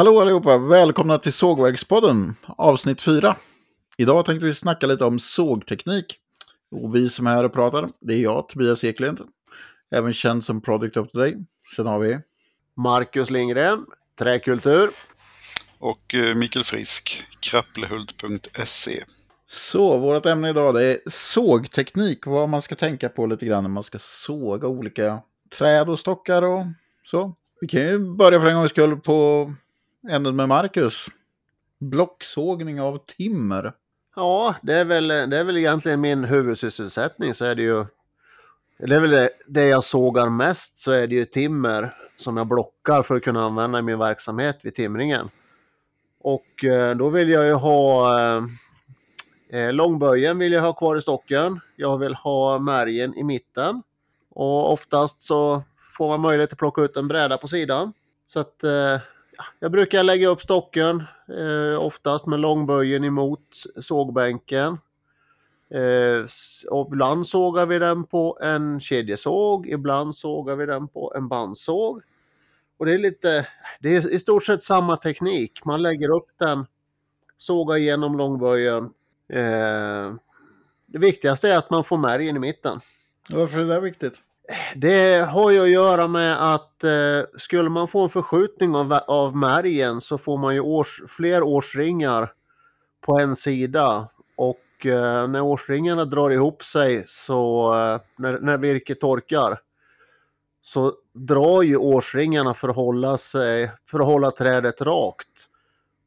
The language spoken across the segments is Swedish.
Hallå allihopa! Välkomna till Sågverkspodden, avsnitt 4. Idag tänkte vi snacka lite om sågteknik. Och vi som är här och pratar, det är jag, Tobias Eklind. Även känd som Product of the Day. Sen har vi... Marcus Lindgren, Träkultur. Och eh, Mikael Frisk, krapplehult.se. Så, vårt ämne idag det är sågteknik. Vad man ska tänka på lite grann när man ska såga olika träd och stockar och så. Vi kan ju börja för en gångs skull på ämnet med Marcus. Blocksågning av timmer. Ja, det är, väl, det är väl egentligen min huvudsysselsättning så är det ju det är väl det, det jag sågar mest så är det ju timmer som jag blockar för att kunna använda i min verksamhet vid timringen. Och eh, då vill jag ju ha eh, eh, långböjen vill jag ha kvar i stocken. Jag vill ha märgen i mitten. Och oftast så får man möjlighet att plocka ut en bräda på sidan. Så att eh, jag brukar lägga upp stocken eh, oftast med långböjen emot sågbänken. Eh, och ibland sågar vi den på en kedjesåg, ibland sågar vi den på en bandsåg. Och det är lite, det är i stort sett samma teknik. Man lägger upp den, sågar igenom långböjen. Eh, det viktigaste är att man får märgen i mitten. Varför är det viktigt? Det har ju att göra med att eh, skulle man få en förskjutning av, av märgen så får man ju års, fler årsringar på en sida. Och eh, när årsringarna drar ihop sig så eh, när, när virket torkar så drar ju årsringarna för att hålla, sig, för att hålla trädet rakt.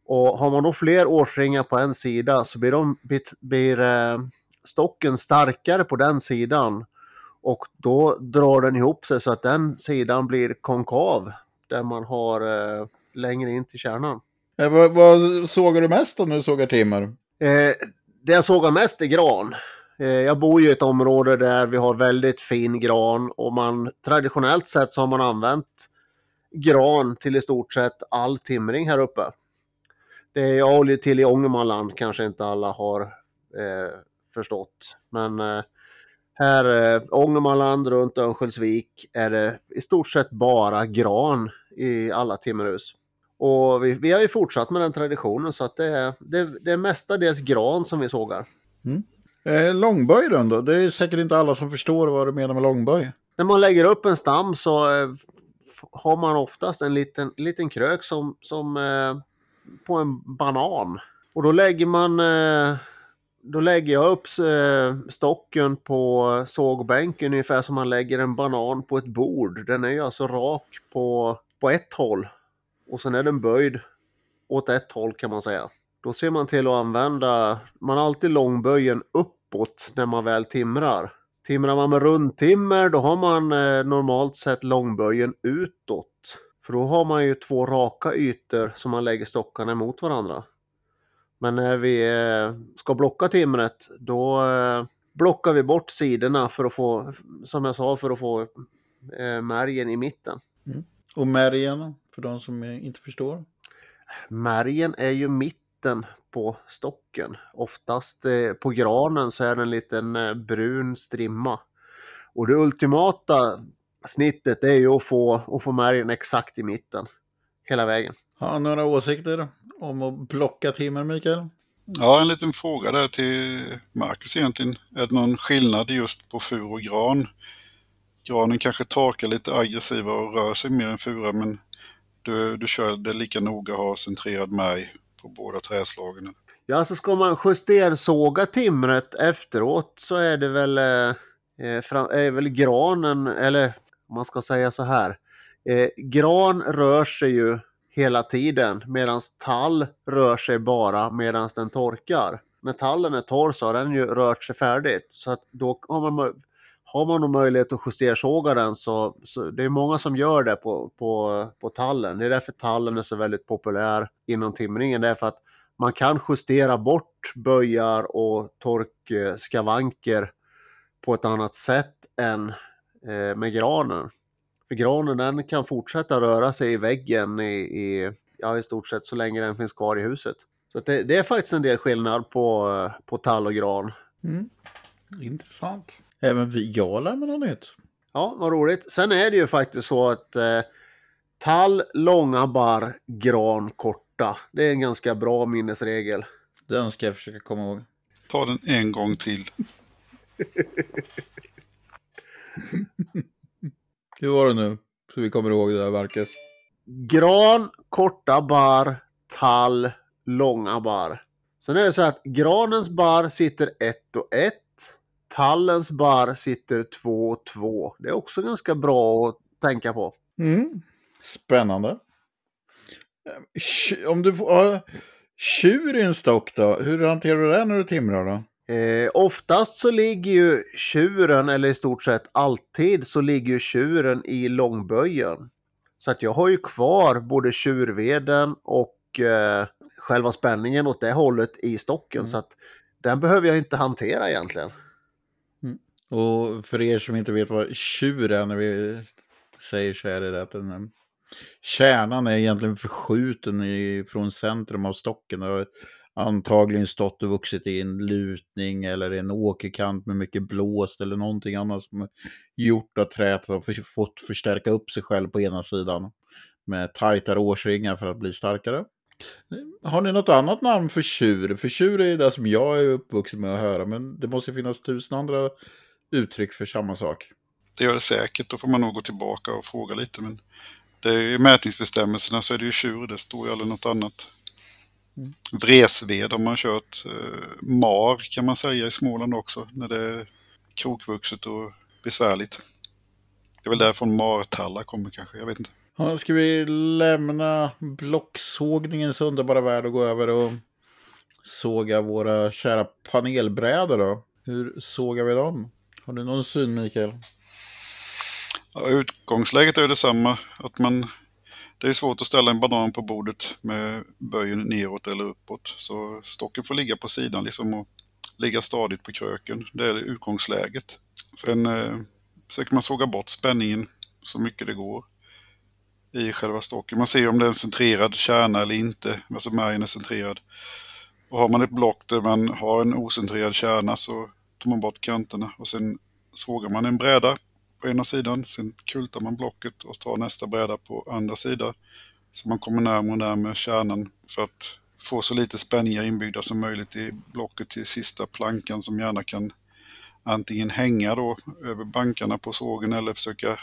Och har man då fler årsringar på en sida så blir, de, blir, blir eh, stocken starkare på den sidan och då drar den ihop sig så att den sidan blir konkav där man har eh, längre in till kärnan. Eh, vad, vad sågar du mest om du sågar timmer? Eh, det jag sågar mest är gran. Eh, jag bor ju i ett område där vi har väldigt fin gran och man traditionellt sett så har man använt gran till i stort sett all timring här uppe. Det jag håller till i Ångermanland kanske inte alla har eh, förstått. Men eh, här, eh, Ångermanland runt Örnsköldsvik är det i stort sett bara gran i alla timmerhus. Och vi, vi har ju fortsatt med den traditionen så att det är, det, det är mestadels gran som vi sågar. Mm. Eh, långböj då? Det är säkert inte alla som förstår vad du menar med långböj. När man lägger upp en stam så eh, har man oftast en liten, liten krök som, som eh, på en banan. Och då lägger man eh, då lägger jag upp eh, stocken på sågbänken ungefär som man lägger en banan på ett bord. Den är ju alltså rak på, på ett håll och sen är den böjd åt ett håll kan man säga. Då ser man till att använda, man har alltid långböjen uppåt när man väl timrar. Timrar man med rundtimmer då har man eh, normalt sett långböjen utåt. För då har man ju två raka ytor som man lägger stockarna mot varandra. Men när vi eh, ska blocka timret då eh, blockar vi bort sidorna för att få, som jag sa, för att få eh, märgen i mitten. Mm. Och märgen, för de som inte förstår? Märgen är ju mitten på stocken. Oftast på granen så är det en liten brun strimma. Och det ultimata snittet är ju att få, att få märgen exakt i mitten. Hela vägen. Har några åsikter om att plocka timmer, Mikael? Ja, en liten fråga där till Marcus egentligen. Är det någon skillnad just på fur och gran? Granen kanske torkar lite aggressivare och rör sig mer än fura, men du, du kör det lika noga, har centrerad märg på båda träslagen. Ja, så alltså ska man justersåga timret efteråt så är det väl, eh, är väl granen, eller man ska säga så här. Eh, gran rör sig ju hela tiden medan tall rör sig bara medan den torkar. När tallen är torr så har den ju rört sig färdigt så att då har man, har man nog möjlighet att justersåga den så, så det är många som gör det på, på, på tallen. Det är därför tallen är så väldigt populär inom timringen. Därför att man kan justera bort böjar och torkskavanker på ett annat sätt än eh, med granen. Granen den kan fortsätta röra sig i väggen i, i, ja, i stort sett så länge den finns kvar i huset. Så det, det, är faktiskt en del skillnad på, på tall och gran. Mm. Intressant. Även vi, jag lär mig något nytt. Ja, vad roligt. Sen är det ju faktiskt så att eh, Tall, långa barr, gran, korta. Det är en ganska bra minnesregel. Den ska jag försöka komma ihåg. Ta den en gång till. Hur var det nu? Så vi kommer ihåg det där verket. Gran, korta barr, tall, långa barr. Sen är det så att granens barr sitter ett och ett. Tallens barr sitter två och två. Det är också ganska bra att tänka på. Mm. Spännande. Om du får tjur i en stock då, hur hanterar du det när du timrar då? Eh, oftast så ligger ju tjuren, eller i stort sett alltid, så ligger ju tjuren i långböjen. Så att jag har ju kvar både tjurveden och eh, själva spänningen åt det hållet i stocken. Mm. Så att den behöver jag inte hantera egentligen. Och för er som inte vet vad tjur är när vi säger så är det att den, eh, kärnan är egentligen förskjuten i, från centrum av stocken. Har antagligen stått och vuxit i en lutning eller en åkerkant med mycket blåst eller någonting annat som gjort att träet har för, fått förstärka upp sig själv på ena sidan med tajtare årsringar för att bli starkare. Har ni något annat namn för tjur? För tjur är det som jag är uppvuxen med att höra, men det måste finnas tusen andra uttryck för samma sak. Det gör det säkert. Då får man nog gå tillbaka och fråga lite. Men det är ju mätningsbestämmelserna så är det ju tjur. Det står ju aldrig något annat. Mm. Vresved om man kört. Eh, mar kan man säga i Småland också. När det är krokvuxet och besvärligt. Det är väl därifrån martallar kommer kanske. Jag vet inte. Ja, ska vi lämna blocksågningens underbara värld och gå över och såga våra kära panelbrädor då? Hur sågar vi dem? Har du någon syn Mikael? Ja, utgångsläget är detsamma. Att man, det är svårt att ställa en banan på bordet med böjen neråt eller uppåt. Så stocken får ligga på sidan liksom och ligga stadigt på kröken. Det är utgångsläget. Sen eh, försöker man såga bort spänningen så mycket det går i själva stocken. Man ser om det är en centrerad kärna eller inte, alltså märgen är centrerad. Och har man ett block där man har en ocentrerad kärna så tar man bort kanterna och sen sågar man en bräda på ena sidan, sen kultar man blocket och tar nästa bräda på andra sidan. Så man kommer närmare och närmare kärnan för att få så lite spänningar inbyggda som möjligt i blocket till sista plankan som gärna kan antingen hänga då över bankarna på sågen eller försöka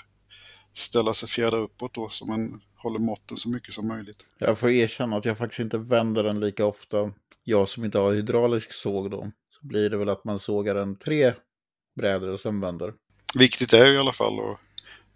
ställa sig fjädra uppåt då så man håller måtten så mycket som möjligt. Jag får erkänna att jag faktiskt inte vänder den lika ofta. Jag som inte har hydraulisk såg då. Så blir det väl att man sågar den tre brädor och sen vänder. Viktigt är ju i alla fall att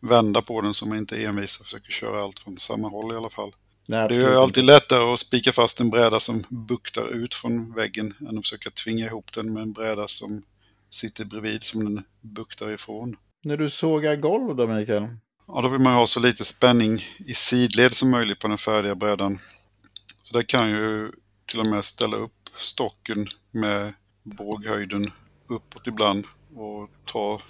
vända på den så man inte envis och försöker köra allt från samma håll i alla fall. Nej, Det är ju alltid lättare att spika fast en bräda som buktar ut från väggen än att försöka tvinga ihop den med en bräda som sitter bredvid som den buktar ifrån. När du sågar golv då Mikael? Ja, då vill man ju ha så lite spänning i sidled som möjligt på den färdiga brädan. Så där kan ju till och med ställa upp stocken med båghöjden uppåt ibland och ta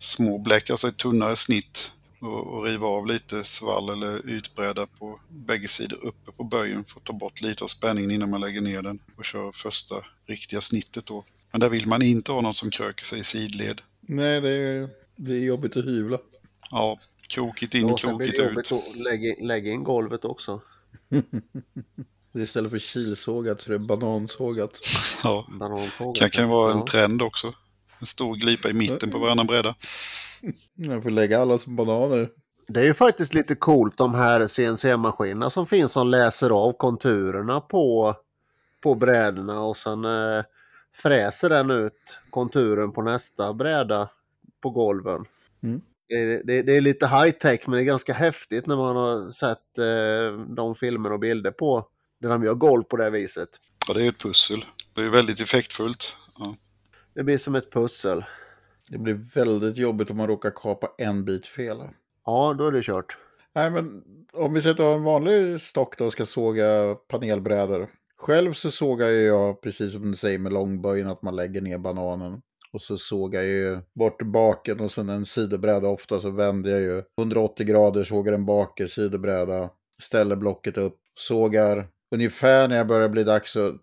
små bläck, alltså ett tunnare snitt och, och riva av lite svall eller ytbräda på bägge sidor uppe på böjen för att ta bort lite av spänningen innan man lägger ner den och kör första riktiga snittet då. Men där vill man inte ha något som kröker sig i sidled. Nej, det är, det är jobbigt att hyvla. Ja, krokigt in, Och sen krokigt ut. jobbigt att lägga, lägga in golvet också. Istället för kilsågat så är det banansågat. Ja. Banansågen. kan, kan vara en trend också. En stor glipa i mitten på varannan bräda. Jag får lägga alla som bananer. Det är ju faktiskt lite coolt de här CNC-maskinerna som finns som läser av konturerna på, på brädorna och sen eh, fräser den ut konturen på nästa bräda på golven. Mm. Det, det, det är lite high tech men det är ganska häftigt när man har sett eh, de filmer och bilder på där de gör golv på det viset. Ja, det är ju ett pussel. Det är väldigt effektfullt. Det blir som ett pussel. Det blir väldigt jobbigt om man råkar kapa en bit fel. Ja, då är det kört. Nej, men om vi sätter en vanlig stock då och ska såga panelbrädor. Själv så sågar jag, precis som du säger med långböjen, att man lägger ner bananen. Och så sågar jag ju bort baken och sen en sidobräda ofta så vänder jag ju 180 grader, sågar en baker, sidobräda, ställer blocket upp, sågar ungefär när jag börjar bli dags att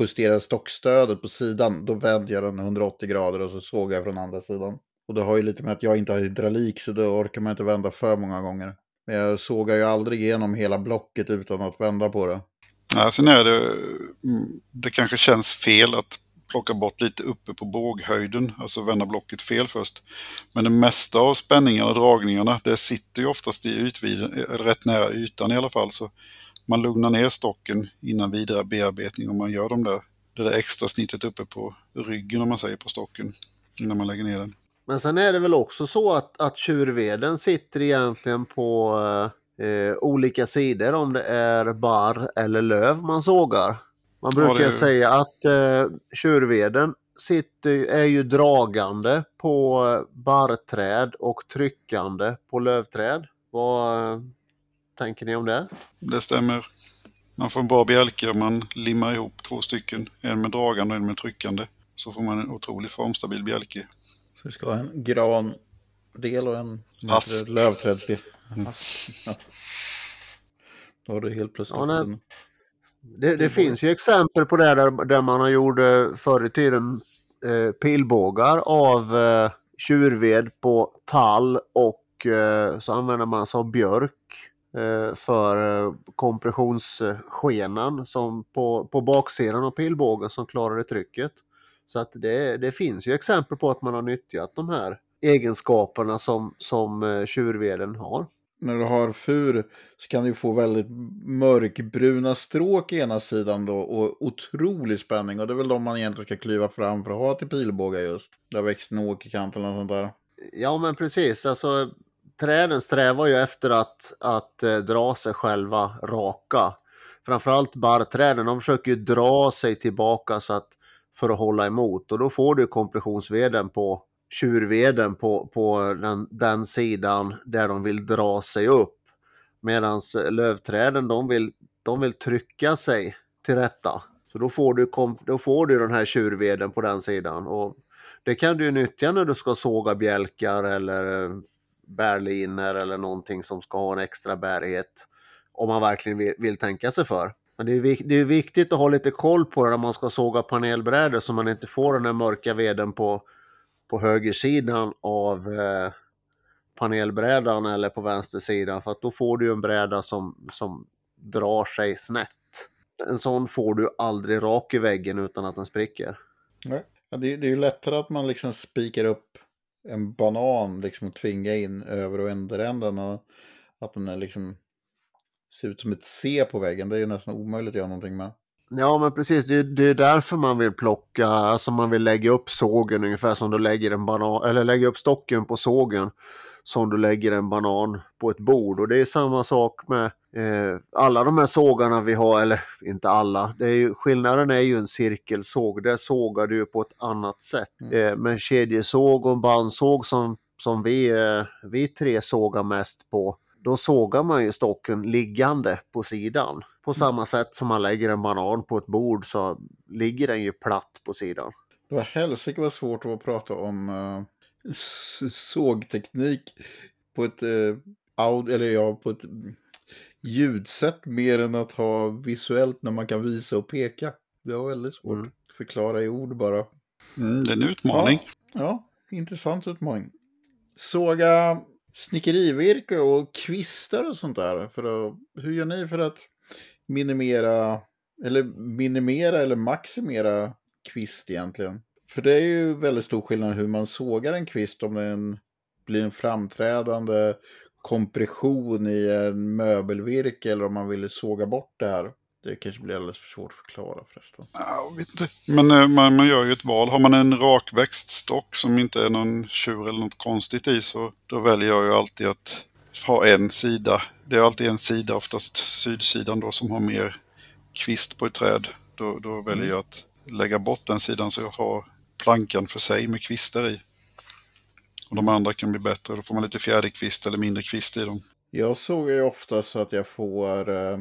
justerade stockstödet på sidan, då vänder jag den 180 grader och så sågar jag från andra sidan. Och det har ju lite med att jag inte har hydraulik så då orkar man inte vända för många gånger. Men jag sågar ju aldrig igenom hela blocket utan att vända på det. Ja, sen är det, mm, det kanske känns fel att plocka bort lite uppe på båghöjden, alltså vända blocket fel först. Men det mesta av spänningarna och dragningarna, det sitter ju oftast i ytvid, eh, rätt nära ytan i alla fall. Så man lugnar ner stocken innan vidare bearbetning om man gör de där, det där extra snittet uppe på ryggen om man säger på stocken innan man lägger ner den. Men sen är det väl också så att, att tjurveden sitter egentligen på eh, olika sidor om det är barr eller löv man sågar. Man brukar det- säga att eh, tjurveden sitter, är ju dragande på barrträd och tryckande på lövträd. Vad tänker ni om det? Det stämmer. Man får en bra bjälke om man limmar ihop två stycken, en med dragande och en med tryckande. Så får man en otroligt formstabil bjälke. Så vi ska ha en grandel och en lövträdsdel. Ja. Då har du helt plötsligt Ja, nej. en... Det, det finns ju exempel på det där, där man har gjort eh, förr i tiden eh, pilbågar av eh, tjurved på tall och eh, så använder man sig av björk för eh, kompressionsskenan som på, på baksidan av pilbågen som klarade trycket. Så att det, det finns ju exempel på att man har nyttjat de här egenskaperna som, som eh, tjurveden har. När du har fur så kan du få väldigt mörkbruna stråk i ena sidan då och otrolig spänning. Och det är väl de man egentligen ska kliva fram för att ha till pilbågar just. Där växte en åkerkant eller något sånt där. Ja men precis, alltså träden strävar ju efter att, att eh, dra sig själva raka. Framförallt barrträden, de försöker ju dra sig tillbaka så att, för att hålla emot och då får du kompressionsveden på tjurveden på, på den, den sidan där de vill dra sig upp. Medan eh, lövträden de vill, de vill trycka sig till rätta. Så då får, du kom, då får du den här tjurveden på den sidan. Och det kan du ju nyttja när du ska såga bjälkar eller eh, bärlinor eller någonting som ska ha en extra bärighet. Om man verkligen vill, vill tänka sig för. Men det är, det är viktigt att ha lite koll på det när man ska såga panelbrädor så man inte får den här mörka veden på, på högersidan av eh, panelbrädan eller på vänstersidan. För att då får du en bräda som, som drar sig snett. En sån får du aldrig rak i väggen utan att den spricker. Nej. Ja, det, det är ju lättare att man liksom spikar upp en banan liksom och tvinga in över och underänden och att den är liksom ser ut som ett C på väggen. Det är ju nästan omöjligt att göra någonting med. Ja, men precis. Det är, det är därför man vill plocka, alltså man vill lägga upp sågen ungefär som du lägger en banan, eller lägga upp stocken på sågen som du lägger en banan på ett bord. Och det är samma sak med eh, alla de här sågarna vi har, eller inte alla. Det är ju, skillnaden är ju en cirkelsåg. Där sågar du på ett annat sätt. Eh, men kedjesåg och bandsåg som, som vi, eh, vi tre sågar mest på, då sågar man ju stocken liggande på sidan. På samma sätt som man lägger en banan på ett bord så ligger den ju platt på sidan. Det var helsike vad svårt att prata om uh, sågteknik på ett, aud eller ja, på ett ljudsätt mer än att ha visuellt när man kan visa och peka. Det var väldigt svårt Mm. att förklara i ord bara. Mm, det är en utmaning. Ja, ja, intressant utmaning. Såga snickerivirke och kvistar och sånt där. För att, hur gör ni för att minimera, eller minimera eller maximera kvist egentligen? För det är ju väldigt stor skillnad hur man sågar en kvist om den blir en framträdande kompression i en möbelvirke eller om man vill såga bort det här. Det kanske blir alldeles för svårt att förklara förresten. Ja, jag vet inte. Men eh, man, man gör ju ett val. Har man en rakväxt stock som inte är någon tjur eller något konstigt i så då väljer jag ju alltid att ha en sida. Det är alltid en sida, oftast sydsidan då, som har mer kvist på ett träd. Då, då väljer jag att lägga bort den sidan så jag har plankan för sig med kvistar i. Och de andra kan bli bättre. Då får man lite fjäderkvist eller mindre kvist i dem. Jag såg ju ofta så att jag får eh,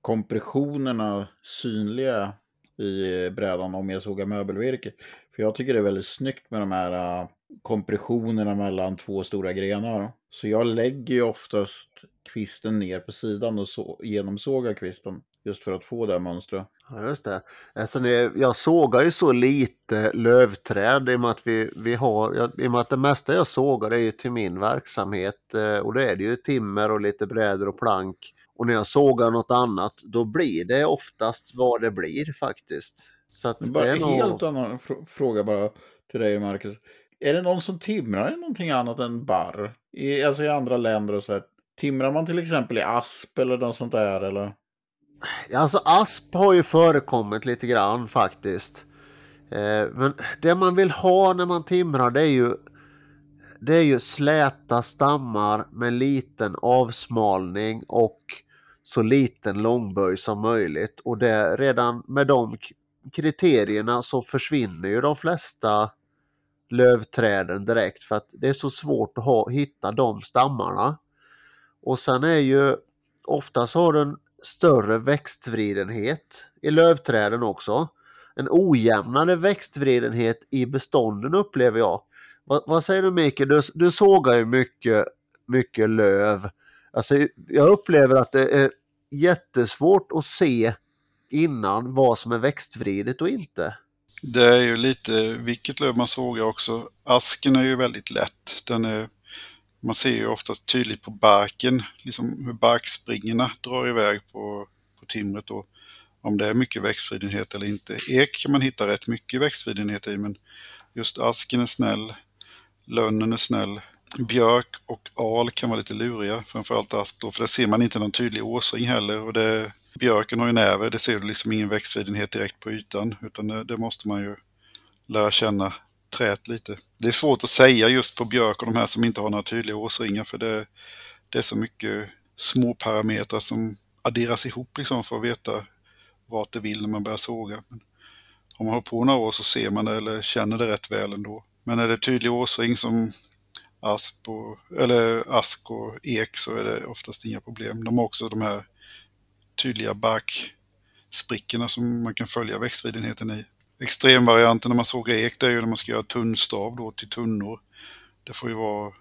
kompressionerna synliga i brädan om jag sågar möbelvirke. För jag tycker det är väldigt snyggt med de här eh, kompressionerna mellan två stora grenar. Så jag lägger ju oftast kvisten ner på sidan och så, genomsågar kvisten. Just för att få det här mönstret. Ja, just det. Alltså, det, jag sågar ju så lite lövträd i och med att, vi, vi har, jag, i och med att det mesta jag sågar är ju till min verksamhet. Eh, och då är det ju timmer och lite brädor och plank. Och när jag sågar något annat, då blir det oftast vad det blir faktiskt. Så att bara det är en nog... helt annan fr fråga bara till dig, Marcus. Är det någon som timrar i någonting annat än barr? I, alltså i andra länder och så här. Timrar man till exempel i asp eller något sånt där eller? Alltså asp har ju förekommit lite grann faktiskt. Eh, men det man vill ha när man timrar det är ju det är ju släta stammar med liten avsmalning och så liten långböj som möjligt. Och det, redan med de kriterierna så försvinner ju de flesta lövträden direkt för att det är så svårt att ha, hitta de stammarna. Och sen är ju oftast har du en större växtvridenhet i lövträden också. En ojämnare växtvridenhet i bestånden upplever jag. Vad, vad säger du Mikael? Du, du sågar ju mycket, mycket löv. Alltså, jag upplever att det är jättesvårt att se innan vad som är växtvridet och inte. Det är ju lite vilket löv man sågar också. Asken är ju väldigt lätt. Den är, man ser ju oftast tydligt på barken, liksom hur barkspringorna drar iväg på, på timret. Och om det är mycket växtvridenhet eller inte. Ek kan man hitta rätt mycket växtvridenhet i, men just asken är snäll. Lönnen är snäll. Björk och al kan vara lite luriga, framförallt asp då, för där ser man inte någon tydlig åsring heller. Och det, björken har ju näver, det ser du liksom ingen växtvidenhet direkt på ytan, utan det, det, måste man ju lära känna träet lite. Det är svårt att säga just på björk och de här som inte har några tydliga årsringar, för det, det är så mycket små parametrar som adderas ihop liksom för att veta vart det vill när man börjar såga. Men om man har på några år så ser man det eller känner det rätt väl ändå. Men är det tydlig årsring som asp och, eller ask och ek så är det oftast inga problem. De har också de här tydliga barksprickorna som man kan följa växtvidenheten i. Extremvarianten när man sågar ek det är ju när man ska göra tunnstav då till tunnor. Det får ju vara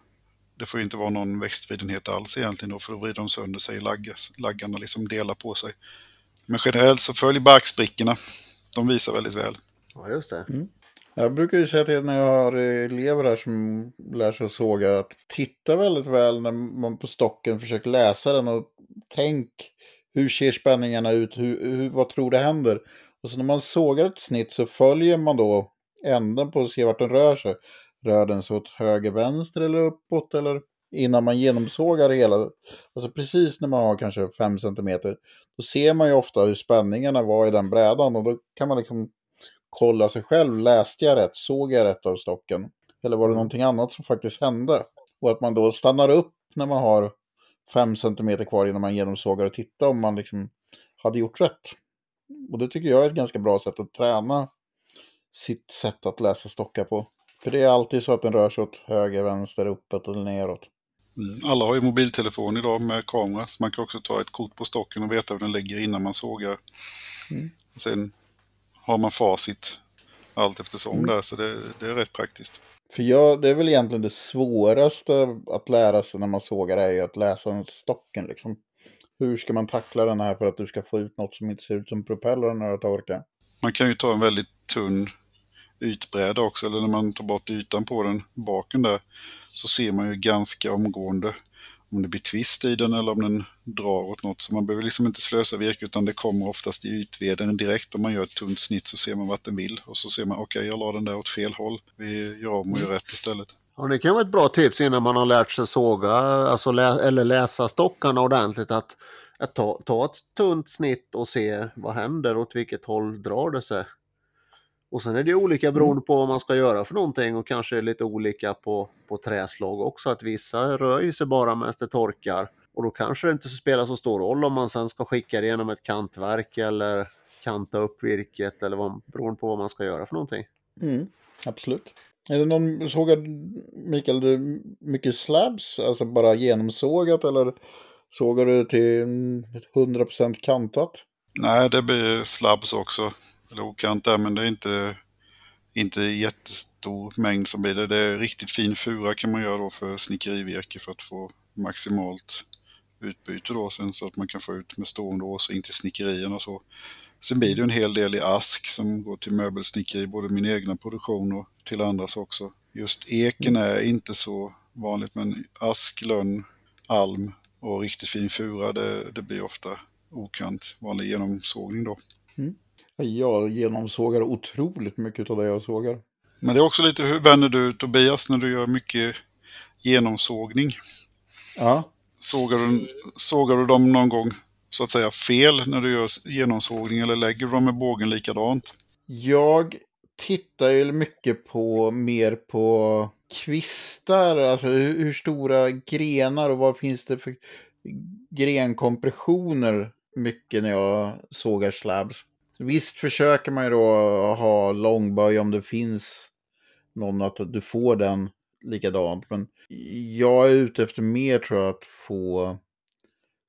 det får inte vara någon växtvidenhet alls egentligen då, för då vrider de sönder sig, laggas, laggarna liksom delar på sig. Men generellt så följ barksprickorna. De visar väldigt väl. Ja, just det. Mm. Jag brukar ju säga till när jag har elever här som lär sig att såga att titta väldigt väl när man på stocken försöker läsa den och tänk hur ser spänningarna ut, hur, hur, vad tror det händer? Och så när man sågar ett snitt så följer man då änden på att se vart den rör sig. Rör den sig åt höger, vänster eller uppåt eller innan man genomsågar hela. Alltså precis när man har kanske 5 cm. Då ser man ju ofta hur spänningarna var i den brädan och då kan man liksom kolla sig själv. Läste jag rätt? Såg jag rätt av stocken? Eller var det någonting annat som faktiskt hände? Och att man då stannar upp när man har 5 cm kvar innan man genomsågar och tittar om man liksom hade gjort rätt. Och det tycker jag är ett ganska bra sätt att träna sitt sätt att läsa stockar på. För det är alltid så att den rör sig åt höger, vänster, uppåt eller neråt. Mm. Alla har ju mobiltelefon idag med kamera, så man kan också ta ett kort på stocken och veta hur den ligger innan man sågar. Mm. Och sen har man facit allt eftersom mm. där, så det, det, är rätt praktiskt. För jag, det är väl egentligen det svåraste att lära sig när man sågar är ju att läsa en stocken liksom. Hur ska man tackla den här för att du ska få ut något som inte ser ut som propellern när du torkar? Man kan ju ta en väldigt tunn ytbräda också, eller när man tar bort ytan på den, baken där, så ser man ju ganska omgående om det blir twist i den eller om den drar åt något. Så man behöver liksom inte slösa virke utan det kommer oftast i ytveden direkt. Om man gör ett tunt snitt så ser man vart den vill och så ser man okej, okay, jag la den där åt fel håll. Vi gör om och gör rätt istället. Ja, det kan vara ett bra tips innan man har lärt sig såga alltså lä eller läsa stockarna ordentligt. Att, att ta, ta ett tunt snitt och se vad händer, åt vilket håll drar det sig. Och sen är det olika beroende mm. på vad man ska göra för någonting och kanske lite olika på, på träslag också. Att vissa rör sig bara medan det torkar och då kanske det inte spelar så stor roll om man sen ska skicka det genom ett kantverk eller kanta upp virket eller vad, beroende på vad man ska göra för någonting. Mm, absolut. Är det någon, sågar Mikael, du mycket slabs, alltså bara genomsågat eller sågar du till 100% kantat? Nej, det blir slabs också eller okant där, men det är inte, inte jättestor mängd som blir det. Det är riktigt fin fura kan man göra då för snickerivirke för att få maximalt utbyte då sen så att man kan få ut med stående ås in till snickerierna och så. Sen blir det en hel del i ask som går till möbelsnickeri, både min egna produktion och till andras också. Just eken är inte så vanligt men ask, lönn, alm och riktigt fin fura det, det blir ofta okant, vanlig genomsågning då. Jag genomsågar otroligt mycket av det jag sågar. Men det är också lite hur vänder du Tobias när du gör mycket genomsågning? Ja, Sågar du, sågar du dem någon gång så att säga fel när du gör genomsågning eller lägger du dem med bågen likadant? jag tittar ju mycket på mer på kvistar, alltså hur, hur stora grenar och vad finns det för grenkompressioner mycket när jag sågar slabs. Visst försöker man ju då ha långböj om det finns någon att du får den likadant. Men jag är ute efter mer tror jag att få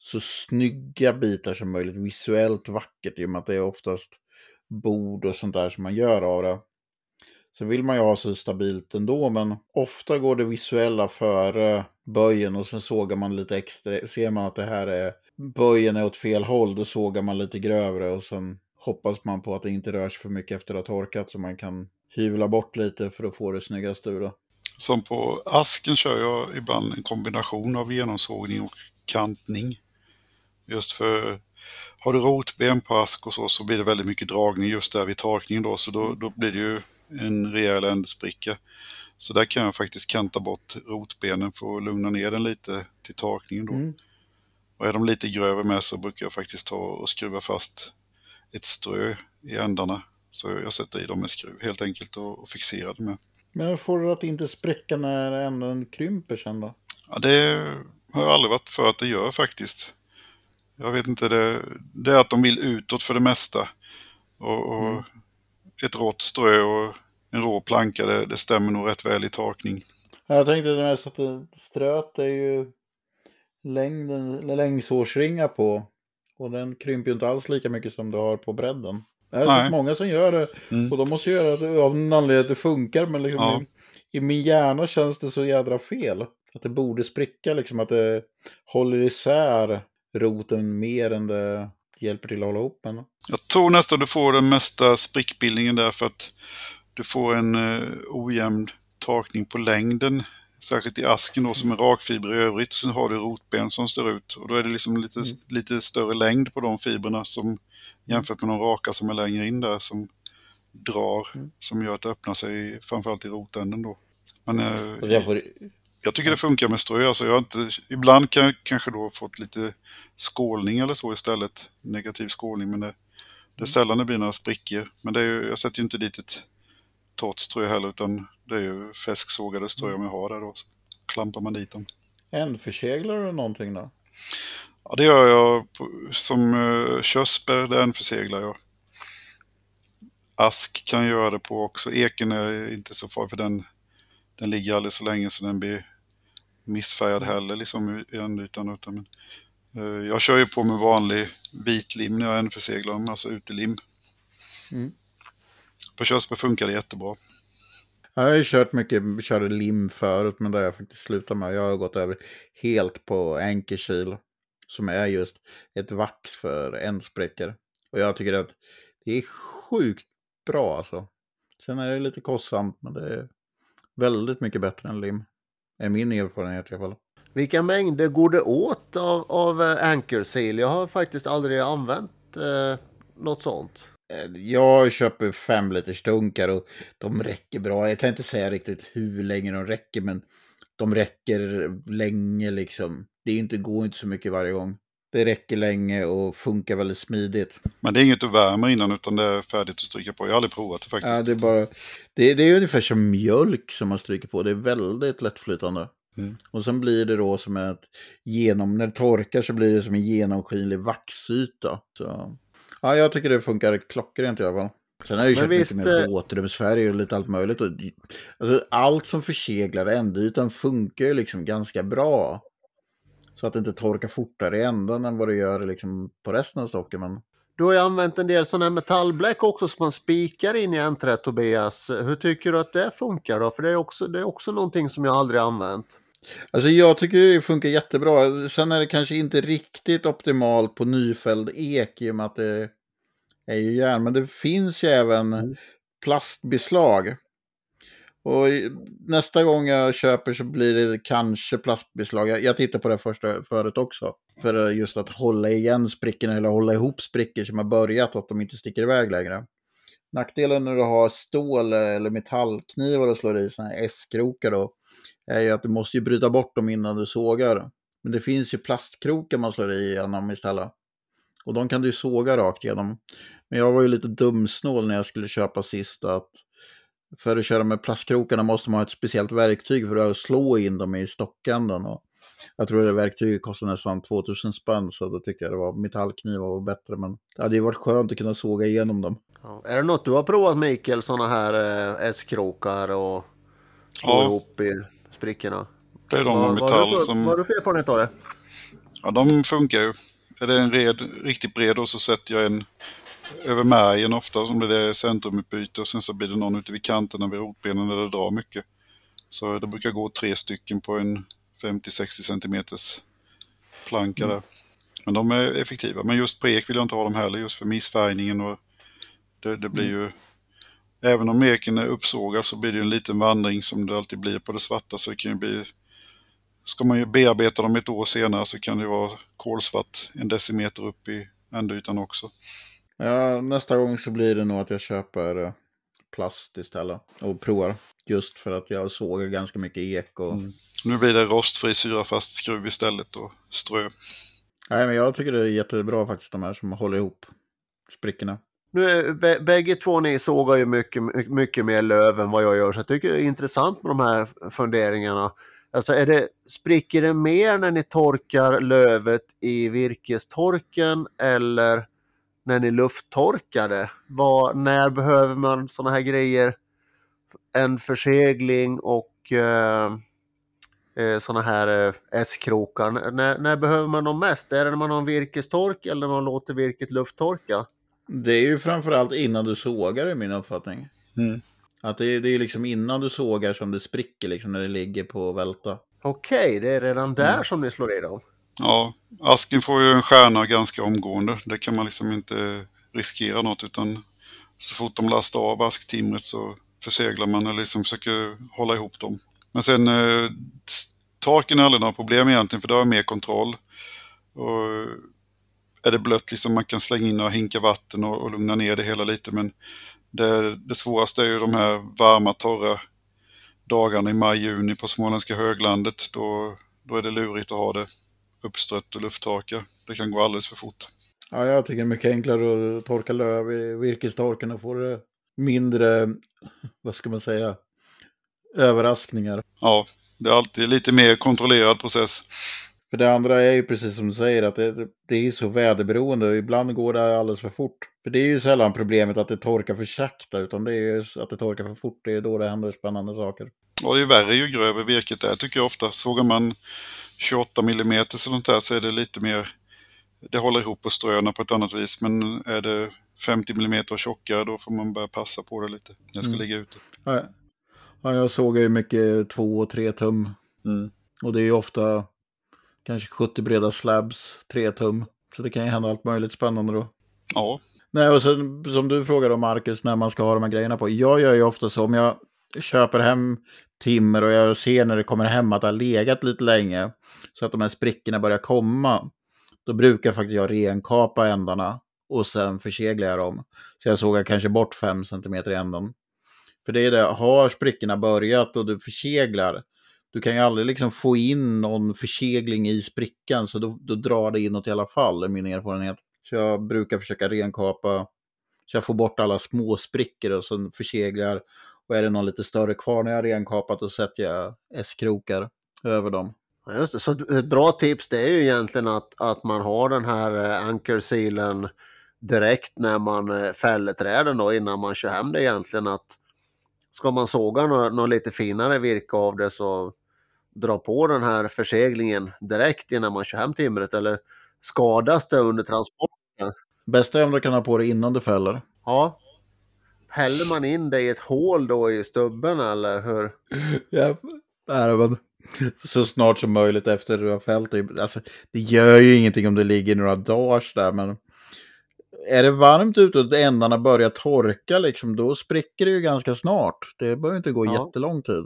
så snygga bitar som möjligt, visuellt vackert i och med att det är oftast bord och sånt där som man gör av det. Sen vill man ju ha så stabilt ändå, men ofta går det visuella före böjen och sen sågar man lite extra. Ser man att det här är böjen är åt fel håll, då sågar man lite grövre och sen hoppas man på att det inte rör sig för mycket efter att ha torkat så man kan hyvla bort lite för att få det snyggaste ur det. Som på asken kör jag ibland en kombination av genomsågning och kantning. Just för har du rotben på ask och så, så blir det väldigt mycket dragning just där vid torkningen då, så då, då blir det ju en rejäl ändspricka. Så där kan jag faktiskt kanta bort rotbenen för att lugna ner den lite till torkningen då. Mm. Och är de lite grövre med så brukar jag faktiskt ta och skruva fast ett strö i ändarna. Så jag sätter i dem med skruv helt enkelt och, och fixerar det med. Men hur får du att inte spräcka när änden krymper sen då? Ja, det har jag aldrig varit för att det gör faktiskt. Jag vet inte, det, det är att de vill utåt för det mesta. Och, och Mm. ett rått strö och en rå planka, det, det stämmer nog rätt väl i torkning. Jag tänkte det mest att det- ströt är ju längden, eller längdsårsringar på. Och den krymper ju inte alls lika mycket som du har på bredden. Nej. sett många som gör det. Mm. Och de måste göra det av en anledning att det funkar. Men liksom Ja. i, i min hjärna känns det så jädra fel. Att det borde spricka liksom. Att det håller isär roten mer än det hjälper till att hålla ihop den. Jag tror nästan du får den mesta sprickbildningen där för att du får en eh, ojämn torkning på längden. Särskilt i asken då som är rakfiber i övrigt. Sen har du rotben som står ut och då är det liksom lite, Mm. lite större längd på de fibrerna som jämfört med de raka som är längre in där som drar, Mm. som gör att det öppnar sig framförallt i rotänden då. Men eh, Alltså jag får, jag tycker det funkar med strö. Alltså jag har inte, ibland kan jag kanske då fått lite skålning eller så istället. Negativ skålning, men det, det är sällan det blir några sprickor. Men det är ju, jag sätter ju inte dit ett torrt strö heller, utan det är ju fäsksågade strö om jag har det då. Så klampar man dit dem. ändförseglar du någonting då? Ja, det gör jag som uh, körsbär, den förseglar jag. Ask kan jag göra det på också. Eken är inte så farlig för den, den ligger aldrig så länge så den blir missfärgad heller liksom i ändytan. Utan, men, eh, jag kör ju på med vanlig vitlim när jag ändförseglar dem, alltså utelim. Mm. På körsbär funkar det jättebra. Jag har ju kört mycket, körde lim förut, men det har jag faktiskt slutat med. Jag har gått över helt på Ankerkil, som är just ett vax för ändsprickor. Och jag tycker att det är sjukt bra alltså. Sen är det lite kostsamt, men det är väldigt mycket bättre än lim. Är min erfarenhet i alla fall. Vilka mängder går det åt av, av eh, Anchor Seal? Jag har faktiskt aldrig använt eh, något sånt. Eh, Jag köper fem liters dunkar och de räcker bra. Jag kan inte säga riktigt hur länge de räcker, men de räcker länge liksom. Det är inte, går inte så mycket varje gång. Det räcker länge och funkar väldigt smidigt. Men det är inget du värmer innan utan det är färdigt att stryka på. Jag har aldrig provat det faktiskt. Ja, det, är bara, det, det är ungefär som mjölk som man stryker på. Det är väldigt lättflytande. Mm. Och sen blir det då som ett genom, när det torkar så blir det som en genomskinlig vaxyta. Så, ja, jag tycker det funkar klockrent i alla fall. Sen har jag ju Men köpt visst, mycket mer eh, våtrumsfärg och lite allt möjligt. Och, alltså, allt som förseglar ändytan funkar ju liksom ganska bra. Så att det inte torkar fortare i ändan än vad det gör liksom på resten av stocken. Men Du har ju använt en del sådana här metallbläck också som man spikar in i enträtt Tobias. Hur tycker du att det funkar då? För det är också, det är också någonting som jag aldrig använt. Alltså jag tycker det funkar jättebra. Sen är det kanske inte riktigt optimalt på nyfälld ek i och med att det är ju järn. Men det finns ju även Mm. plastbeslag. Och nästa gång jag köper så blir det kanske plastbeslag. Jag, jag tittar på det första, förut också. För just att hålla igen sprickorna eller hålla ihop sprickor som har börjat, att de inte sticker iväg längre. Nackdelen när du har stål eller metallknivar och slår i sådana här S-krokar då, är ju att du måste ju bryta bort dem innan du sågar. Men det finns ju plastkrokar man slår i genom istället. Och de kan du ju såga rakt igenom. Men jag var ju lite dumsnål när jag skulle köpa sist att för att köra med plastkrokarna måste man ha ett speciellt verktyg för att slå in dem i stockänden. Och jag tror det verktyget kostar nästan 2000 spänn så då tyckte jag det var metallknivar var bättre. Men det hade ju varit skönt att kunna såga igenom dem. Ja. Är det något du har provat Mikael, sådana här eh, S-krokar och slå Ja. ihop i sprickorna? Det är de har metall du för- som... Vad har du för erfarenhet av det? Ja, de funkar ju. Är det en red, riktigt bred och så sätter jag en över märgen ofta om det är centrumutbyte och sen så blir det någon ute vid kanterna vid rotbenen där det drar mycket. Så det brukar gå tre stycken på en 50-60 centimeters planka där. Men de är effektiva. Men just på ek vill jag inte ha dem heller just för missfärgningen och det, det blir ju Även om eken är uppsågad så blir det ju en liten vandring som det alltid blir på det svarta så det kan ju bli Ska man ju bearbeta dem ett år senare så kan det vara kolsvart en decimeter upp i ändytan också. Ja, nästa gång så blir det nog att jag köper eh, plast istället och provar. Just för att jag sågar ganska mycket ek och... Mm. Nu blir det rostfri syrafast skruv istället och strö. Nej, men jag tycker det är jättebra faktiskt de här som håller ihop sprickorna. Nu, bägge två ni sågar ju mycket, mycket mer löv än vad jag gör, så jag tycker det är intressant med de här funderingarna. Alltså är det, spricker det mer när ni torkar lövet i virkestorken eller när ni lufttorkar det? Vad, när behöver man sådana här grejer? En försegling och eh, eh, sådana här eh, S-krokar. När, när behöver man dem mest? Är det när man har en virkestork eller när man låter virket lufttorka? Det är ju framförallt innan du sågar i min uppfattning. Mm. Att det, är- det är liksom innan du sågar som det spricker liksom när det ligger på välta. Okej, det är redan där som ni slår i dem. Ja, asken får ju en stjärna ganska omgående. Det kan man liksom inte riskera något utan så fort de lastar av asktimret så förseglar man eller liksom försöker hålla ihop dem. Men sen eh, taken är aldrig några problem egentligen för det har mer kontroll. Och eh, är det blött liksom man kan slänga in och hinka vatten och, och lugna ner det hela lite men det, det svåraste är ju de här varma torra dagarna i maj-juni på småländska höglandet. Då, då är det lurigt att ha det uppstrött och lufttorka. Det kan gå alldeles för fort. Ja, jag tycker det är mycket enklare att torka löv i virkestorken och få det mindre, vad ska man säga, överraskningar. Ja, det är alltid lite mer kontrollerad process. För det andra är ju precis som du säger att det, det är så väderberoende och ibland går det alldeles för fort. För det är ju sällan problemet att det torkar för sakta utan det är ju att det torkar för fort. Det är då det händer spännande saker. Och det är värre ju grövre virket är tycker jag ofta. Sågar man 28 mm eller sånt där så är det lite mer, det håller ihop på ströna på ett annat vis. Men är det 50 mm tjockare då får man börja passa på det lite. Det ska Mm. ligga ute. Ja, ja, jag såg ju mycket två och tre tum. Mm. Och det är ju ofta kanske 70 breda slabs, 3 tum. Så det kan ju hända allt möjligt spännande då. Ja, Nej, och sen som du frågade om Marcus, när man ska ha de här grejerna på. Jag gör ju ofta så om jag köper hem timmer och jag ser när det kommer hem att det har legat lite länge. Så att de här sprickorna börjar komma. Då brukar faktiskt jag renkapa ändarna och sen förseglar jag dem. Så jag sågar kanske bort 5 cm i änden. För det är det, har sprickorna börjat och du förseglar, du kan ju aldrig liksom få in någon försegling i sprickan, så då, då drar det inåt i alla fall, är min erfarenhet. Så jag brukar försöka renkapa, så jag får bort alla små sprickor och sen förseglar. Och är det någon lite större kvar när jag har renkapat, då sätter jag S-krokar över dem. Ja, just det. Så ett bra tips det är ju egentligen att, att man har den här eh, ankersilen direkt när man eh, fäller träden då innan man kör hem det egentligen. Att ska man såga något, något lite finare virke av det så dra på den här förseglingen direkt innan man kör hem timret eller skadas det under transporten? Bästa är om du kan ha på det innan du fäller. Ja. Häller man in det i ett hål då i stubben eller hur? Ja, nej, men så snart som möjligt efter du har fällt det. Alltså, det gör ju ingenting om det ligger några dagar där, men är det varmt ute och ändarna börjar torka, liksom, då spricker det ju ganska snart. Det behöver inte gå Ja. jättelång tid.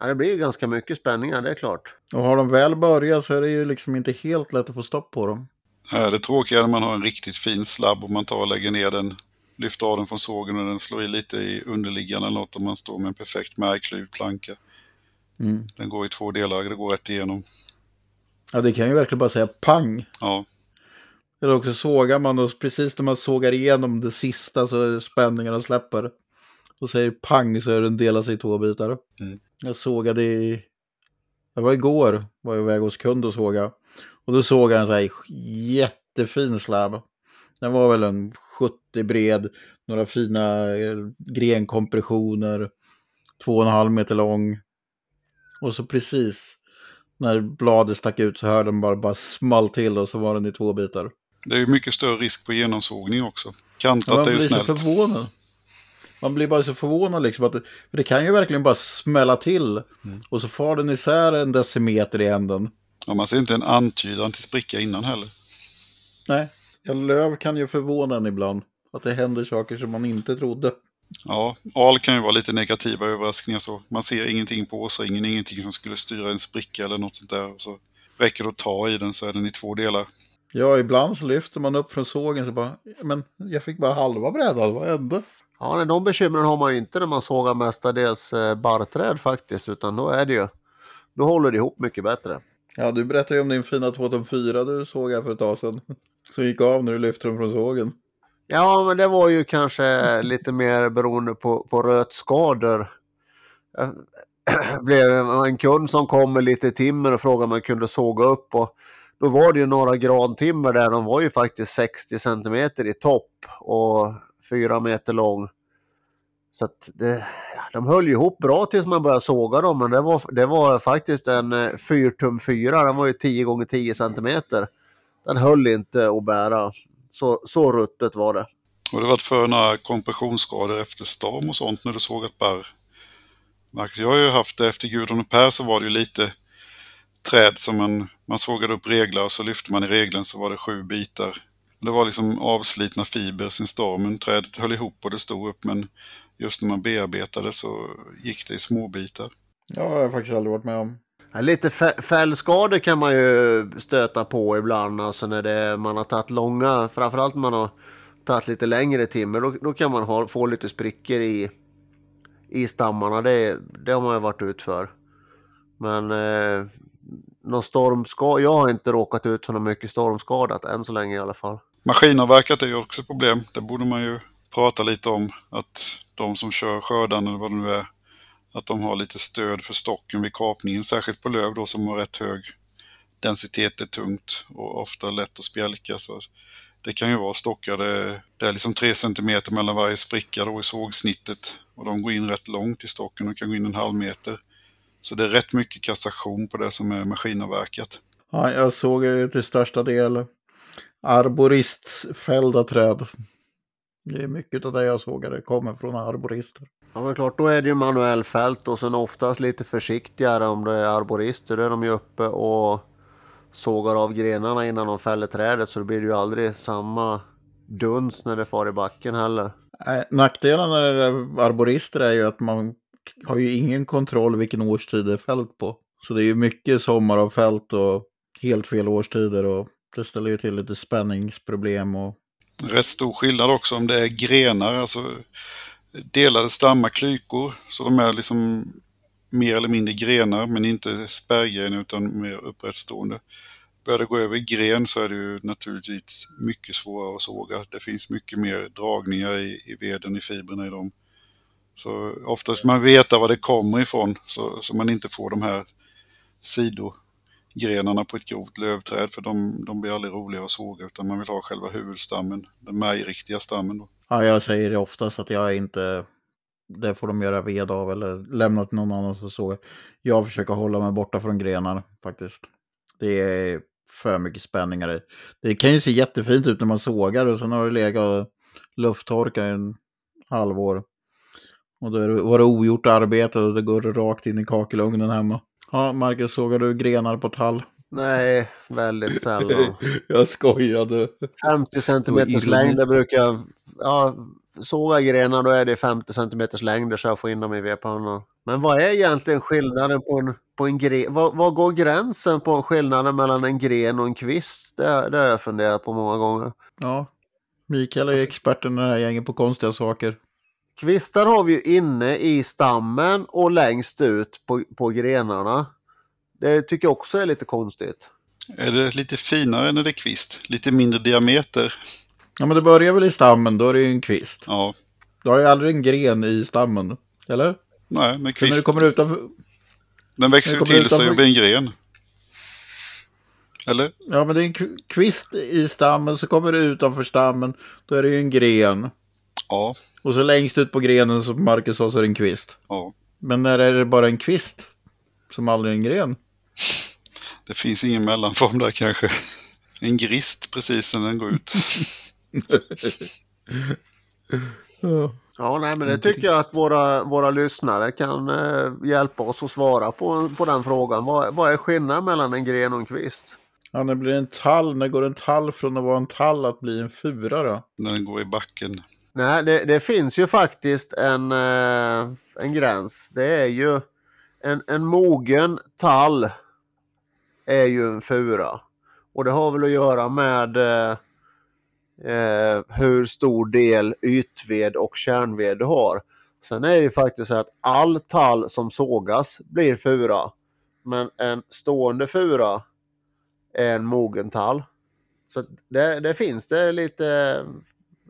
Ja, det blir ju ganska mycket spänningar, det är klart. Och har de väl börjat så är det ju liksom inte helt lätt att få stopp på dem. Det tråkiga är när man har en riktigt fin slabb och man tar och lägger ner den, lyfter av den från sågen och den slår i lite i underliggande eller något om man står med en perfekt märgklyvd planka. Mm. Den går i två delar, det går rätt igenom. Ja, det kan ju verkligen bara säga pang. Ja, Eller också sågar man och precis när man sågar igenom det sista så spänningarna släpper. Och säger pang så är den delar sig i två bitar. Mm. Jag sågade i... Det var igår, var jag iväg hos kund och såga. Och då såg jag en så här jättefin slab. Den var väl en 70 bred, några fina eh, grenkompressioner, två och en halv meter lång. Och så precis när bladet stack ut så hörde den bara, bara small till och så var den i två bitar. det är ju mycket större risk på genomsågning också. Ja, Kantat man är ju blir så snällt. förvånad. Man blir bara så förvånad liksom. Att det, för det kan ju verkligen bara smälla till. Och så far den isär en decimeter i änden. Ja, man ser inte en antydan till spricka innan heller. Nej, ja, löv kan ju förvåna en ibland. Att det händer saker som man inte trodde. Ja, al kan ju vara lite negativa överraskningar så. Man ser ingenting på åsringen, ingenting som skulle styra en spricka eller något sånt där. Så räcker det att ta i den så är den i två delar. Ja, ibland så lyfter man upp från sågen så bara, men jag fick bara halva brädan, vad hände? Ja, nej, de bekymren har man ju inte när man sågar mestadels eh, barrträd faktiskt, utan då är det ju, då håller det ihop mycket bättre. Ja, du berättade ju om din fina 2004 du såg här för ett tag sedan. Som gick av när du lyfte dem från sågen. Ja, men det var ju kanske lite mer beroende på, på rötskador. Det blev en kund som kom med lite timmer och frågade om man kunde såga upp. Och då var det ju några grantimmer där, de var ju faktiskt 60 cm i topp och 4 meter lång. Så att det, de höll ju ihop bra tills man började såga dem, men det var, det var faktiskt en 4 tum 4, den var ju 10 gånger 10 centimeter. Den höll inte att bära. Så, så ruttet var det. Och det har varit för några kompressionsskador efter storm och sånt när du sågat barr. Marcus, jag har ju haft det efter Gudrun och Per så var det ju lite träd som man, man sågade upp reglar och så lyfte man i regeln så var det sju bitar. Det var liksom avslitna fiber sen stormen. Trädet höll ihop och det stod upp men just när man bearbetade så gick det i små bitar. Ja, jag har faktiskt aldrig varit med om. Ja, Lite fällskador kan man ju stöta på ibland, alltså när det, man har tagit långa, framförallt när man har tagit lite längre timmer, då, då kan man ha, få lite sprickor i, i stammarna. Det, det har man ju varit ut för. Men eh, någon stormskada, jag har inte råkat ut för något mycket stormskadat än så länge i alla fall. Maskinavverkat är ju också ett problem. Det borde man ju prata lite om. Att de som kör skördan eller vad det nu är, att de har lite stöd för stocken vid kapningen. Särskilt på löv då som har rätt hög densitet, är tungt och ofta lätt att spjälka. Så det kan ju vara stockar, det, det är liksom 3 cm mellan varje spricka då i sågsnittet. Och de går in rätt långt i stocken och kan gå in en halv meter. Så det är rätt mycket kassation på det som är maskinavverkat. Ja, jag såg ju till största del arboristfällda träd. Det är mycket av det jag sågade kommer från arborister. Ja men klart, då är det ju manuell fält och sen oftast lite försiktigare om det är arborister. Då är de ju uppe och sågar av grenarna innan de fäller trädet så det blir ju aldrig samma duns när det far i backen heller. Nackdelen när det är arborister är ju att man har ju ingen kontroll vilken årstid det är fält på. Så det är ju mycket sommar och fält och helt fel årstider och det ställer ju till lite spänningsproblem och Rätt stor skillnad också om det är grenar, alltså delade stammar, klykor. Så de är liksom mer eller mindre grenar, men inte spärrgrenar utan mer upprättstående. Börjar det gå över i gren så är det ju naturligtvis mycket svårare att såga. Det finns mycket mer dragningar i, i veden, i fibrerna i dem. Så oftast man veta var det kommer ifrån så, så man inte får de här sidogrenarna på ett grovt lövträd för de, de blir aldrig roliga att såga utan man vill ha själva huvudstammen, den märgriktiga stammen. Då ja, jag säger det oftast att jag inte, det får de göra ved av eller lämna till någon annan så så. Jag försöker hålla mig borta från grenar faktiskt. Det är för mycket spänningar i. Det kan ju se jättefint ut när man sågar och sen har det legat och lufttorkat i en halvår. Och då är det, var det ogjort arbete och det går rakt in i kakelugnen hemma. Ja, Marcus, sågar du grenar på tall? Nej, väldigt sällan. jag skojade. 50 centimeters längd brukar jag... Ja, såga grenar då är det 50 centimeters längder så jag får in dem i vedpannan. Men vad är egentligen skillnaden på en, på en gren? Vad, vad går gränsen på skillnaden mellan en gren och en kvist? Det, det har jag funderat på många gånger. Ja, Mikael är experten i det här gänget på konstiga saker. Kvistar har vi ju inne i stammen och längst ut på, på grenarna. Det tycker jag också är lite konstigt. Är det lite finare när det är kvist? Lite mindre diameter? Ja, men det börjar väl i stammen, då är det ju en kvist. Ja. Du har ju aldrig en gren i stammen, eller? Nej, men Sen när kvist. du kommer utanför... Den växer ju det till sig utanför- och blir en gren. Eller? Ja, men det är en kv- kvist i stammen, så kommer du utanför stammen, då är det ju en gren. Ja. Och så längst ut på grenen, som Marcus sa, så är det en kvist. ja. Men när är det bara en kvist? Som aldrig är en gren? Det finns ingen mellanform där kanske. En grist precis när den går ut. Ja. Ja, nej, men det tycker jag att våra, våra lyssnare kan eh, hjälpa oss att svara på, på den frågan. Vad, vad är skillnaden mellan en gren och en kvist? Ja, när blir en tall? När går en tall från att vara en tall att bli en fura då? När den går i backen. Nej, det, det finns ju faktiskt en, eh, en gräns. Det är ju en, en mogen tall är ju en fura. Och det har väl att göra med eh, eh, hur stor del ytved och kärnved du har. Sen är det ju faktiskt så att all tall som sågas blir fura. Men en stående fura är en mogen tall. Så det, det finns det lite,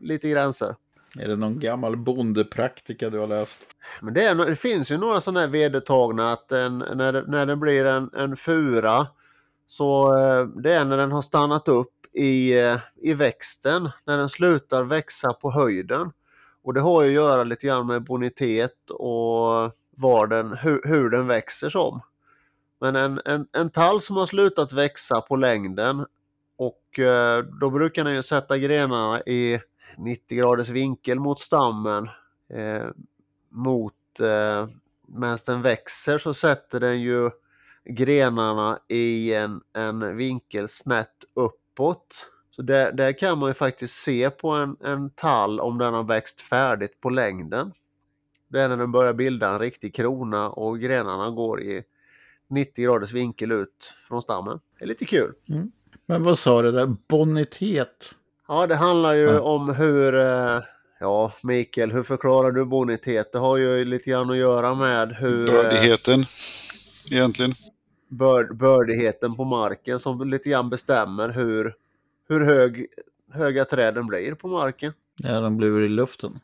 lite gränser. Är det någon gammal bondepraktika du har läst? Men det, är, det finns ju några sådana här vedertagna att en, när, det, när det blir en, en fura så eh, det är när den har stannat upp i, eh, i växten, när den slutar växa på höjden. Och det har ju att göra lite grann med bonitet och var den, hur, hur den växer som. Men en, en, en tall som har slutat växa på längden och eh, då brukar den ju sätta grenarna i 90 graders vinkel mot stammen eh, mot eh, medan den växer så sätter den ju grenarna i en, en vinkel snett upp uppåt. Så där, där kan man ju faktiskt se på en, en tall om den har växt färdigt på längden. Det är när den börjar bilda en riktig krona och grenarna går i 90 graders vinkel ut från stammen. Det är lite kul. Men vad sa du där? Bonitet? Ja, det handlar ju Ja. om hur, eh, ja Mikael, hur förklarar du bonitet? Det har ju lite grann att göra med hur eh, Bördigheten. Egentligen. Bör, bördigheten på marken som lite grann bestämmer hur, hur hög, höga träden blir på marken. Ja, de blir i luften.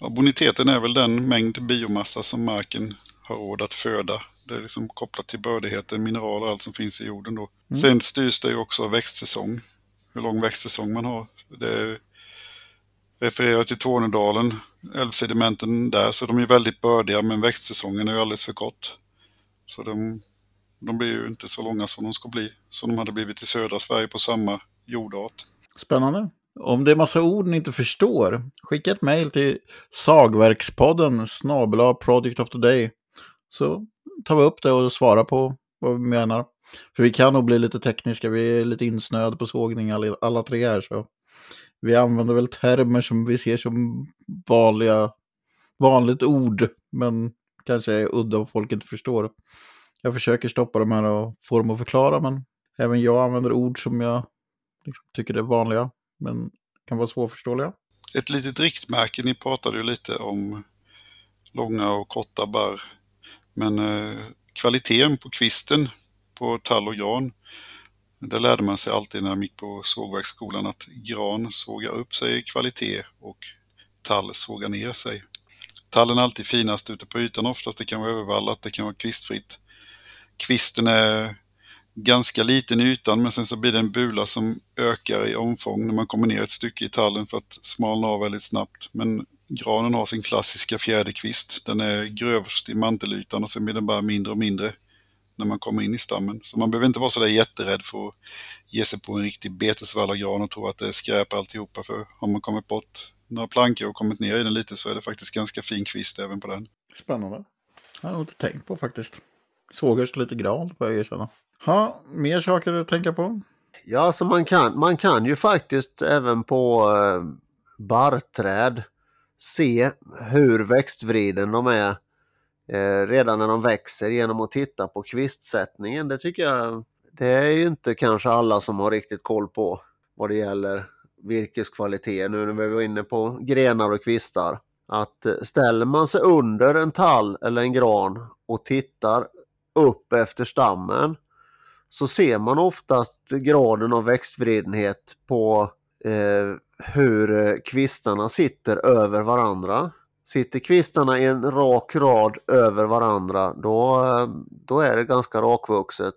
Ja, boniteten är väl den mängd biomassa som marken har råd att föda. Det är liksom kopplat till bördigheten, mineraler och allt som finns i jorden då. Sen styrs det ju också av växtsäsong. Hur lång växtsäsong man har. Det refererar till Tornedalen, älvsedimenten där, så de är väldigt bördiga men växtsäsongen är ju alldeles för kort. Så de, de blir ju inte så långa som de ska bli, som de hade blivit i södra Sverige på samma jordart. Spännande. Om det är massa ord ni inte förstår, skicka ett mejl till sagverkspodden snabel Project of the Day. Så tar vi upp det och svarar på vad vi menar. För vi kan nog bli lite tekniska, vi är lite insnöade på sågning alla, alla tre här. Så vi använder väl termer som vi ser som vanliga, vanligt ord, men kanske är udda och folk inte förstår. Jag försöker stoppa de här och få dem att förklara, men även jag använder ord som jag liksom tycker är vanliga, men kan vara svårförståeliga. Ett litet riktmärke, ni pratade ju lite om långa och korta barr. Men eh, kvaliteten på kvisten på tall och gran, det lärde man sig alltid när man gick på sågverksskolan att gran sågar upp sig i kvalitet och tall sågar ner sig. Tallen är alltid finast ute på ytan oftast, det kan vara övervallat, det kan vara kvistfritt. Kvisten är ganska liten i ytan men sen så blir det en bula som ökar i omfång när man kommer ner ett stycke i tallen för att smalna av väldigt snabbt. Men granen har sin klassiska fjäderkvist. Den är grövst i mantelytan och sen blir den bara mindre och mindre när man kommer in i stammen. Så man behöver inte vara så där jätterädd för att ge sig på en riktig betesvallagran och tro att det är skräp alltihopa. För har man kommit bort några plankor och kommit ner i den lite så är det faktiskt ganska fin kvist även på den. Spännande. Jag har inte tänkt på faktiskt. Sågers lite gran, får jag erkänna. Ha, mer saker att tänka på? Ja, alltså man kan, man kan ju faktiskt även på eh, barrträd se hur växtvriden de är eh, redan när de växer genom att titta på kvistsättningen. Det tycker jag, det är ju inte kanske alla som har riktigt koll på vad det gäller virkeskvalitet nu när vi var inne på grenar och kvistar. Att eh, ställer man sig under en tall eller en gran och tittar upp efter stammen så ser man oftast graden av växtvridenhet på eh, hur eh, kvistarna sitter över varandra. Sitter kvistarna i en rak rad över varandra då, eh, då är det ganska rakvuxet.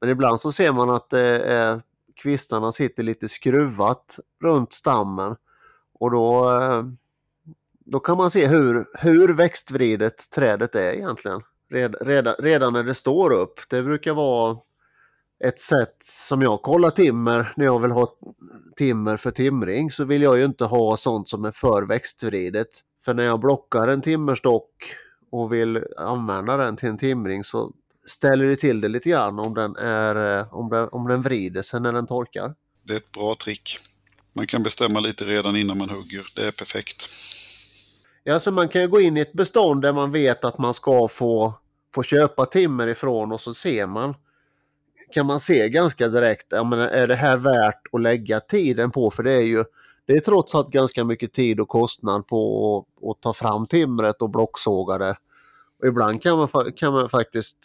Men ibland så ser man att det är, kvistarna sitter lite skruvat runt stammen och då, eh, då kan man se hur, hur växtvridet trädet är egentligen. Red, redan, redan när det står upp. Det brukar vara ett sätt som jag kollar timmer när jag vill ha timmer för timring så vill jag ju inte ha sånt som är för växtvridet. För när jag blockar en timmerstock och vill använda den till en timring så ställer det till det lite grann om den, är, om den, om den vrider sig när den torkar. Det är ett bra trick. Man kan bestämma lite redan innan man hugger. Det är perfekt. Ja, så man kan ju gå in i ett bestånd där man vet att man ska få, få köpa timmer ifrån och så ser man kan man se ganska direkt, ja, men är det här värt att lägga tiden på? För det är ju det är trots allt ganska mycket tid och kostnad på att, att ta fram timret och blocksåga det. Och ibland kan man, kan man faktiskt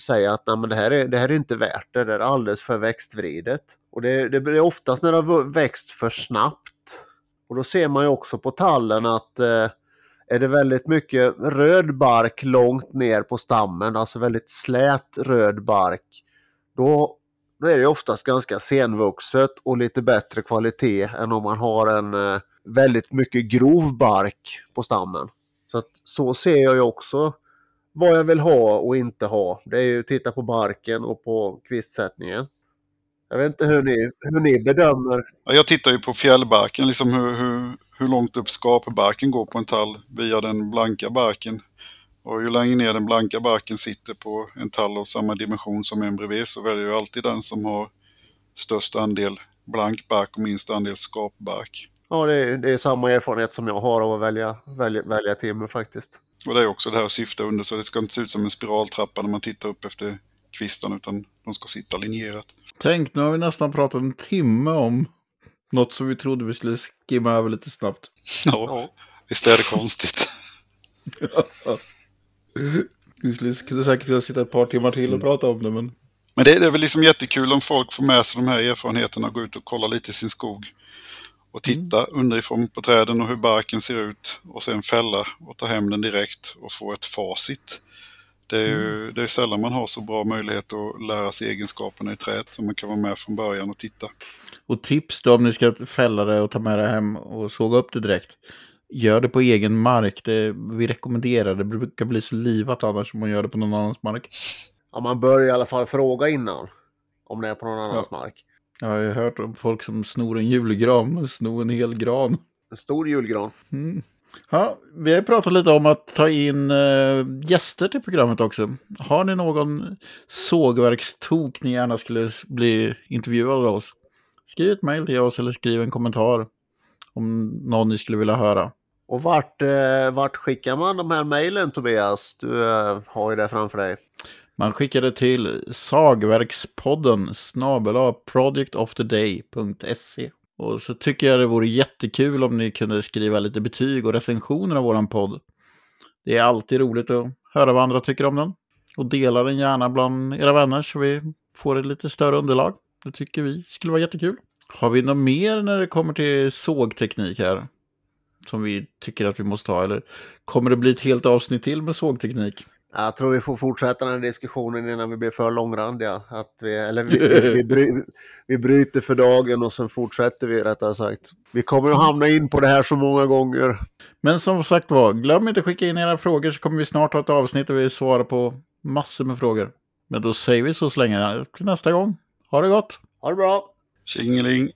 säga att nej, men det, här är, det här är inte värt det, det är alldeles för växtvridet. Och det, det blir oftast när det har växt för snabbt. Och då ser man ju också på tallen att eh, är det väldigt mycket röd bark långt ner på stammen, alltså väldigt slät röd bark, då, då är det oftast ganska senvuxet och lite bättre kvalitet än om man har en eh, väldigt mycket grov bark på stammen. Så, att, så ser jag ju också vad jag vill ha och inte ha. Det är ju att titta på barken och på kvistsättningen. Jag vet inte hur ni, hur ni bedömer. Jag tittar ju på fjällbarken, liksom hur, hur, hur långt upp skapbarken går på en tall via den blanka barken. Och ju längre ner den blanka barken sitter på en tall av samma dimension som en bredvid så väljer jag alltid den som har störst andel blank bark och minst andel skapbark. Ja, det är, det är samma erfarenhet som jag har av att välja, välja, välja timmer faktiskt. Och det är också det här att syfta under så det ska inte se ut som en spiraltrappa när man tittar upp efter kvistarna utan de ska sitta linjerat. Tänk, nu har vi nästan pratat en timme om något som vi trodde vi skulle skimma över lite snabbt. Ja, ja. visst är det konstigt. Vi skulle säkert kunna sitta ett par timmar till och mm. prata om det, men... Men det, det är väl liksom jättekul om folk får med sig de här erfarenheterna och går ut och kollar lite i sin skog. Och titta mm. underifrån på träden och hur barken ser ut och sen fälla och ta hem den direkt och få ett facit. Det är ju mm. det är sällan man har så bra möjlighet att lära sig egenskaperna i träet som man kan vara med från början och titta. Och tips då om ni ska fälla det och ta med det hem och såga upp det direkt. Gör det på egen mark. Det, vi rekommenderar det. Det brukar bli så livat annars om man gör det på någon annans mark. Ja, man bör i alla fall fråga innan. Om det är på någon annans ja. mark. Jag har hört om folk som snor en julgran, snor en hel gran. En stor julgran. Mm. Ja, vi har pratat lite om att ta in äh, gäster till programmet också. Har ni någon sågverkstok ni gärna skulle bli intervjuade av oss? Skriv ett mejl till oss eller skriv en kommentar om någon ni skulle vilja höra. Och vart, eh, vart skickar man de här mejlen Tobias? Du eh, har ju det framför dig. Man skickade till sagverkspodden snabela projectoftheday.se. Och så tycker jag det vore jättekul om ni kunde skriva lite betyg och recensioner av våran podd. Det är alltid roligt att höra vad andra tycker om den. Och dela den gärna bland era vänner så vi får ett lite större underlag. Det tycker vi skulle vara jättekul. Har vi något mer när det kommer till sågteknik här? Som vi tycker att vi måste ha? Eller kommer det bli ett helt avsnitt till med sågteknik? Jag tror vi får fortsätta den här diskussionen innan vi blir för långrandiga. Att vi, eller vi, vi, bry, vi bryter för dagen och sen fortsätter vi rättare sagt. Vi kommer att hamna in på det här så många gånger. Men som sagt var, glöm inte att skicka in era frågor så kommer vi snart ha ett avsnitt där vi svarar på massor med frågor. Men då säger vi så så länge till nästa gång. Ha det gott! Ha det bra! Tjingeling!